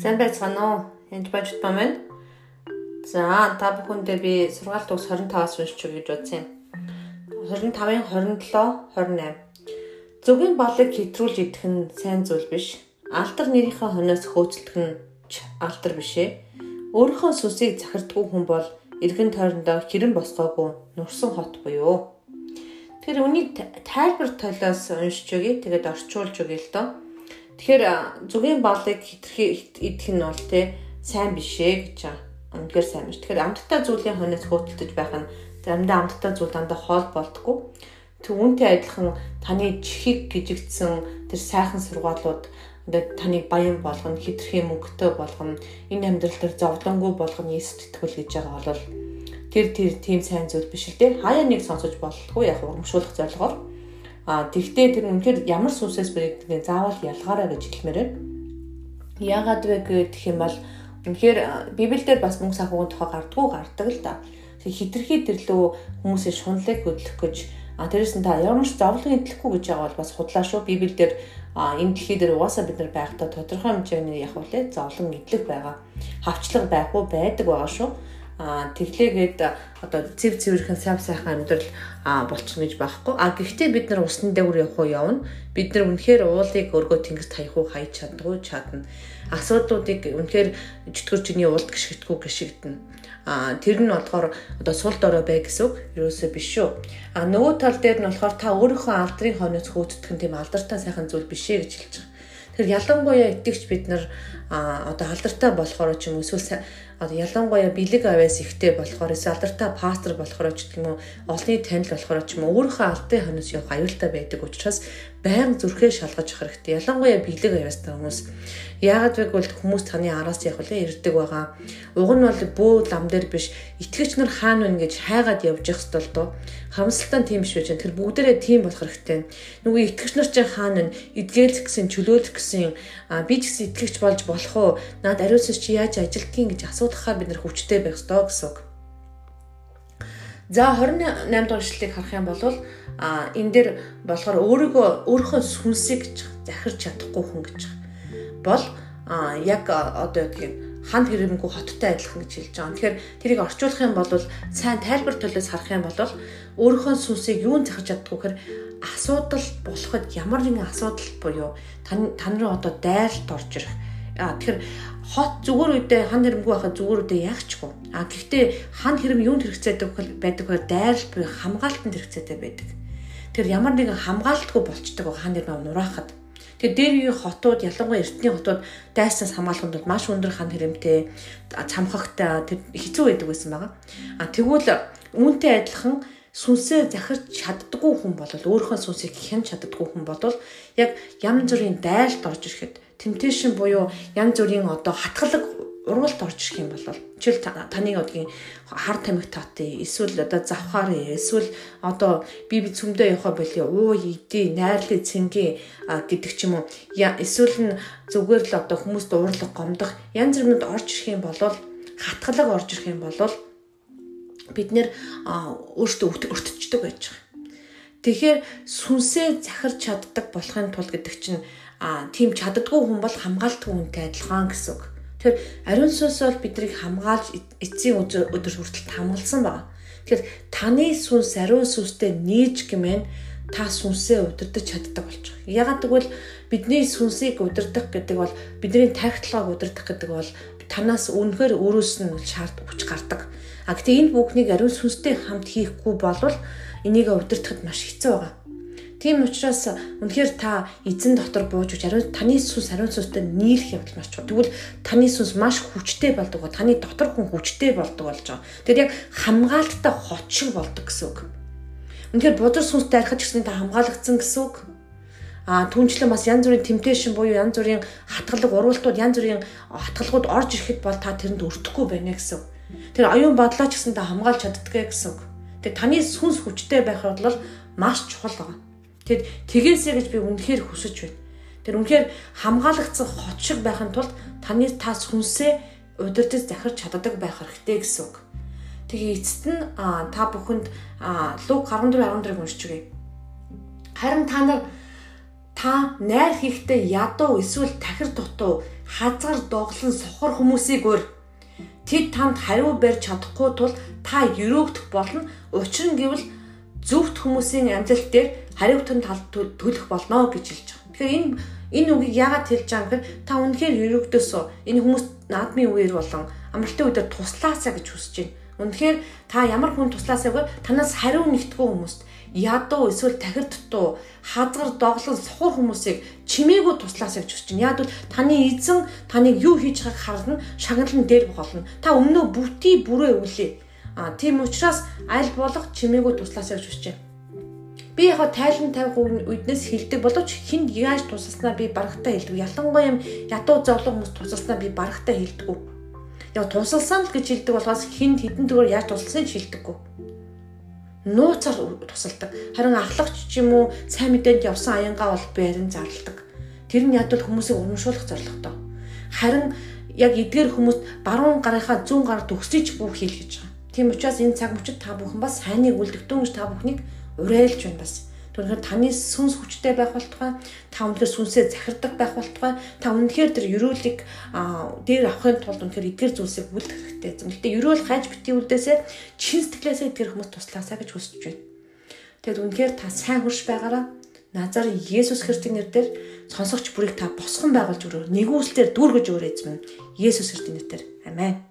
Сайн байцгаана уу? Энд бажт ба маань. За, та бүхэндээ би сургаалт төгс 25-аас уншиж өгье гэж бодсон юм. 25-ын 27, 28. Зөвгийн балыг хэтрүүлж идэх нь сайн зүйл биш. Алдар нэрийнхээ хоноос хөөцөлдөх нь алдар биш ээ. Өөрийнхөө сүсийг захирдгүй хүн бол эргэн тойрондоо хэрэн босгоогүй нурсан хот буюу. Тэгэхээр үнийг тайлбар толиос уншиж өгье. Тэгээд орчуулж өгье л доо. Тэгэхээр зүгийн балыг хитрхи идэх нь бол те сайн биш ээ гэж. Үнэхээр сайн биш. Тэгэхээр амттай зүйлийн хойноос хөөтөлдөж байх нь заримдаа амттай зүйл дандаа хоол болдгоо. Тэг үүнтэй адилхан таны чихийг гжигдсэн тэр сайхан сургаалууд одоо таныг баян болгоно, хитрхи мөнгөтэй болгоно, энэ амьдрал дээр зовлонгүй болгоно Иесус итгэл гэж байгаа бол тэр тэр тийм сайн зүйл биш л дээ. Хаяа нэг сонсож болохгүй яг урамшуулах зорилгоор А тэгвэл тэр үнэхээр ямар сүнсээс бэрэгдгийг заавал ялгаарай гэж хэлмээр байна. Яагаад вэ гэх юм бол үнэхээр Библиэлд бас мөнгө санхүүгийн тухай гардггүй гардаг л да. Тэг хитрхи төрлөө хүмүүсийн шунлыг хөдлөх гэж а тэрээс нь та ямар ч зовлон идэлхгүй гэж байгаа бол бас худлаа шүү. Библиэлд энэ дэлхий дээр угаасаа бид нар байхдаа тодорхой хэмжээний яг үлээ зовлон идэлх байгаа. Хавчлаг байхгүй байдаг байгаа шүү а тэглээгээд одоо цэв цэвэрхэн сайн сайхан амьдрал болчих гэж байхгүй. А гэхдээ бид нар усны дээгүүр явах уу явна. Бид нар үнэхээр уулыг өргөө тэнгис таях уу хай чаддгүй чадна. Асуудлуудыг үнэхээр чөтгөр чиний уулд гიშгдэггүй гიშгдэнэ. А тэр нь болохоор одоо сул дорой бай гэсэн үг ерөөсөө биш шүү. А нөгөө тал дээр нь болохоор та өөрийнхөө алдрын хойноос хөөцдөх нь тийм алдартай сайхан зүйл биш ээ гэж хэлж байгаа. Тэгэхээр ялангуяа итгэвч бид нар одоо алдартай болохоор ч юм уу эсвэл одоо ялангуяа бэлэг авяас ихтэй болохоор эсвэл алдартай пастор болохоор ч гэх юм уу олонний танил болохоор ч юм уу өөрийнхөө алдын хонос явах аюултай байдаг учраас байнга зүрхээ шалгаж хэрэгтэй. Ялангуяа бэлэг авяастай хүмүүс яагаад вэ гэвэл хүмүүс таны араас яг үлээ ирдэг байгаа. Уг нь бол бөө лам дээр биш итгэгч нар хаана вэ гэж хайгаад явж явах ёстой л доо. Хамсалтай тийм биш байж тэр бүгдээрээ тийм болох хэрэгтэй. Нүгөө итгэгч нар чинь хаана вэ? Эдгээлх гэсэн чөлөөлөх гэсэн би ч гэсэн итгэгч болж болох уу? Наад ариусч чи яаж ажилтгийг гэж асуудахаар бид нар хүчтэй байх ёстой гэсэн үг. За 28 дугаар ишлэлийг харах юм бол а энэ дээр болохоор өөрийгөө өөрийнхөө сүнсийг захирч чадахгүй хүн гэж бол а яг одоо тийм хан хэрэмгүй хоттой адилхан гэж хэлж байгаа. Тэгэхээр тэрийг орчуулах юм бол сайн тайлбар төлөөс харах юм бол өөрийнхөө сүнсийг юунд захиж чаддгүй гэхээр асуудал болоход ямар нэгэн асуудал буюу тань тань руу одоо дайлт орж ирэх А тэгэхээр хот зүгээр үедээ хан хэрэмгүй байхад зүгээр үедээ ягчгүй. А гэхдээ хан хэрэм юунд хэрэгцээтэй байдаг вэ? Дайрал буй хамгаалтанд хэрэгцээтэй байдаг. Тэр ямар нэгэн хамгаалтгүй болчдөг хан хэрэм нураахад. Тэгээ дээр үеийн хотууд ялангуяа эртний хотууд дайснаас хамгаалахын тулд маш өндөр хан хэрэмтэй цамхагтай тэр хэцүү байдаг байсан байгаа. А тэгвэл үүнтэй адилхан сүнсээ захирч чаддгүй хүн бол өөрийнхөө сүнсийг хянч чаддгүй хүн бол яг янз бүрийн дайлт орж ирэхэд temptation буюу янз бүрийн одоо хатгалаг ургалт орж ирэх юм бол жишээл таны одгийн хар тамхи таатыг эсвэл одоо завхаар эсвэл одоо би би цөмдөө явахаа боли уу иди найрлыг цэнгээ гэдэг ч юм уу эсвэл нь зүгээр л одоо хүмүүст уурлах гомдох янз бүрнүүд орж ирэх юм бол хатгалаг орж ирэх юм бол бид нэр өөртөө өртөждөг байж байгаа. Тэгэхээр сүнсээ захирч чаддаг болохын тулд гэдэг чинь а тийм чаддгүй хүн бол хамгаалтгүй хүнтэй адилхан гэсэн үг. Тэгэхээр ариун сүнс бол биднийг хамгаалж эцсийн өдөр хүртэл хамгаалсан байна. Тэгэхээр таны сүнс ариун сүнстэй нийж гэмээр та сүнсээ удирдах чаддаг болж байгаа. Ягаад гэвэл бидний сүнсийг удирдах гэдэг бол бидний тагтлагааг удирдах гэдэг бол танаас үнэхээр өөрөөс нь шаард хүч гардаг. А гэтээ энэ бүхнийг ариун сүнстэй хамт хийхгүй бол энийг удирдахад маш хэцүү байгаа. Тийм учраас үнэхээр та эзэн дотор бууж үж ариун таны сүнс ариун сүнстэй нийлэх явдал чухал. Тэгвэл таны сүнс маш хүчтэй болдог таны дотор хүн хүчтэй болдог болж байгаа. Тэр яг хамгаалттай хот шиг болдог гэсэн үг. Үнэхээр бузар сүнстэй арихад гэсэн та хамгаалагдсан гэсэн үг. А түнчлэн бас янз бүрийн темпташн буюу янз бүрийн хатгалаг урвалтууд янз бүрийн хатгалагууд орж ирэхэд бол та тэрэнд өртөхгүй байна гэсэн. Тэр аюун бодлоо ч гэсэн та хамгаалж чаддгаа гэсэн. Тэгээ таны сүнс хүчтэй байх бол маш чухал байна. Тэгэд тгээсэй гэж би үнэхээр хүсэж байна. Тэр үнэхээр хамгаалагдсан хот шиг байхын тулд таны та сүнсээ удирдах захирч чаддаг байх хэрэгтэй гэсэн үг. Тэгээ эцэст нь та бүхэнд Лук 14 14-ыг уншиж өгье. Харин та нар та найр хийхдээ ядуу эсвэл тахир дутуу хазгар доглон сохор хүмүүсийг өөр тэд танд хариу барьж чадахгүй тул та өрөөгдөх болно. Учир нь гэвэл зөвхт хүмүүсийн амьдрал дээр хариуцсан тал төлөх болно гэж хэлж байгаа. Тэгэхээр энэ энэ үгийг яагаад хэлж байгаа гэхээр та үнэхээр өрөөгдөөсөө энэ хүмүүс наадмын үеэр болон амралтын үедээ туслаасаа гэж хүсэж байна. Үнэхээр та ямар хүн туслаасаа гэвэл танаас хариу нэгтгүү хүмүүст ядуу эсвэл тахир дутуу хазгар доглон сухар хүмүүсийг чимээгүй туслаасаа гэж хүсэж байна. Яг бол таны эзэн таныг юу хийж байгааг харна, шагналын дээр болно. Та өмнөө бүтий бүрээ үлээ. А тийм учраас аль болох чимээгүй туслаасаа хүсэж байна. Би яг тайлан 50% үднэс хилдэг боловч хинд яаж тусалснаа би барагтаа хэлдэг. Ялангуяа юм ядуу зовлон хүмүүс тусалснаа би барагтаа хэлдэг. Яг тусалсан л гэж хэлдэг болохоос хинд хідэн дөрөөр яаж тусалсныг хэлдэггүй нууцаар тусалдаг. Харин ахлагч ч юм уу сайн мэдээнд явсан аянгаа бол байран зарладаг. Тэр нь ядвал хүмүүсийг урамшуулах зорилготой. Харин яг эдгээр хүмүүс баруун гарынхаа зүүн гар төгсөж бүх хийл гэж байгаа. Тийм учраас энэ цаг мөчид та бүхэн бас сайныг үлдэгдэн гэж та бүхнийг уриалж байна бас. Түүнхээр таны сүнс хүчтэй байх болтугай, та үнэхээр сүнсээ захирдаг байх болтугай, та үнэхээр тэр ерөөлийг дээр авахын тулд үнэхээр эдгээр зүйлсийг үлдэх хэрэгтэй. Гэхдээ ерөөл хайж битгий үлдээсээ чин сэтгэлээсээ эдгээр хүмүүс туслаасаа гэж хүсэж байна. Тэгэд үнэхээр та сайн хурш байгаараа Назар Есүс Христийн нэрээр сонсогч бүрийг та босгон байгуулж өрөө. Нэгүслээр дүүргэж өрөө эзэн. Есүс Христийн нэрээр. Амен.